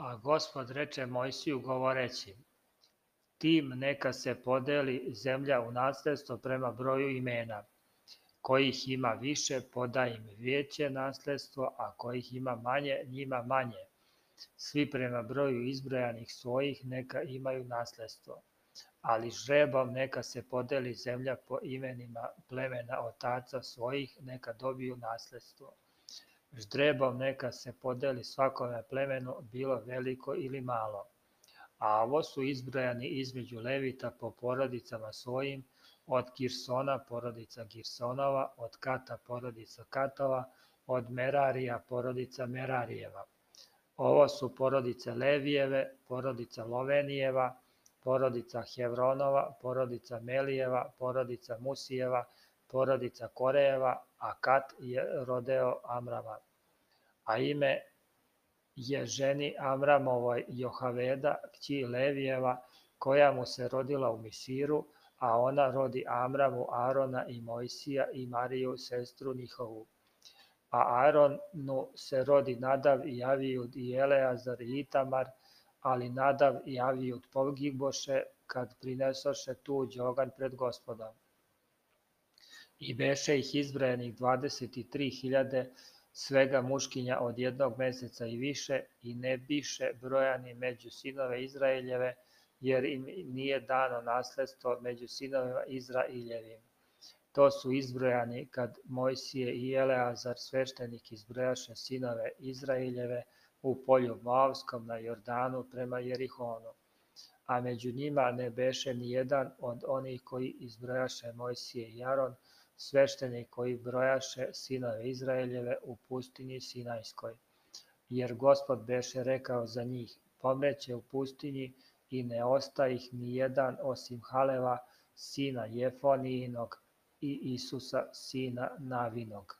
A Gospod reče Mojsiju govoreći, tim neka se podeli zemlja u nasledstvo prema broju imena. Kojih ima više, podaj im veće nasledstvo, a kojih ima manje, njima manje. Svi prema broju izbrojanih svojih neka imaju nasledstvo. Ali žrebom neka se podeli zemlja po imenima plemena otaca svojih, neka dobiju nasledstvo. Ždrebom neka se podeli svakome plemenu, bilo veliko ili malo a ovo su izbrojani između Levita po porodicama svojim, od Girsona porodica Girsonova, od Kata porodica Katova, od Merarija porodica Merarijeva. Ovo su porodice Levijeve, porodica Lovenijeva, porodica Hevronova, porodica Melijeva, porodica Musijeva, porodica Korejeva, a Kat je rodeo Amrama. A ime je ženi Amramovoj Johaveda, kći Levijeva, koja mu se rodila u Misiru, a ona rodi Amramu, Arona i Mojsija i Mariju, sestru njihovu. A Aronu se rodi Nadav i Avijud i Eleazar i Itamar, ali Nadav i Avijud pogiboše kad prinesoše tuđ oganj pred gospodom. I beše ih izbrajenih 23.000 svega muškinja od jednog meseca i više i ne biše brojani među sinove Izraeljeve, jer im nije dano nasledstvo među sinovima Izraeljevim. To su izbrojani kad Mojsije i Eleazar sveštenik izbrojaše sinove Izraeljeve u polju Moavskom na Jordanu prema Jerihonu. A među njima ne beše ni jedan od onih koji izbrojaše Mojsije i Aron, svešteni koji brojaše sinove Izraeljeve u pustinji Sinajskoj. Jer gospod beše rekao za njih, pomreće u pustinji i ne osta ih ni jedan osim Haleva, sina Jefonijinog i Isusa, sina Navinog.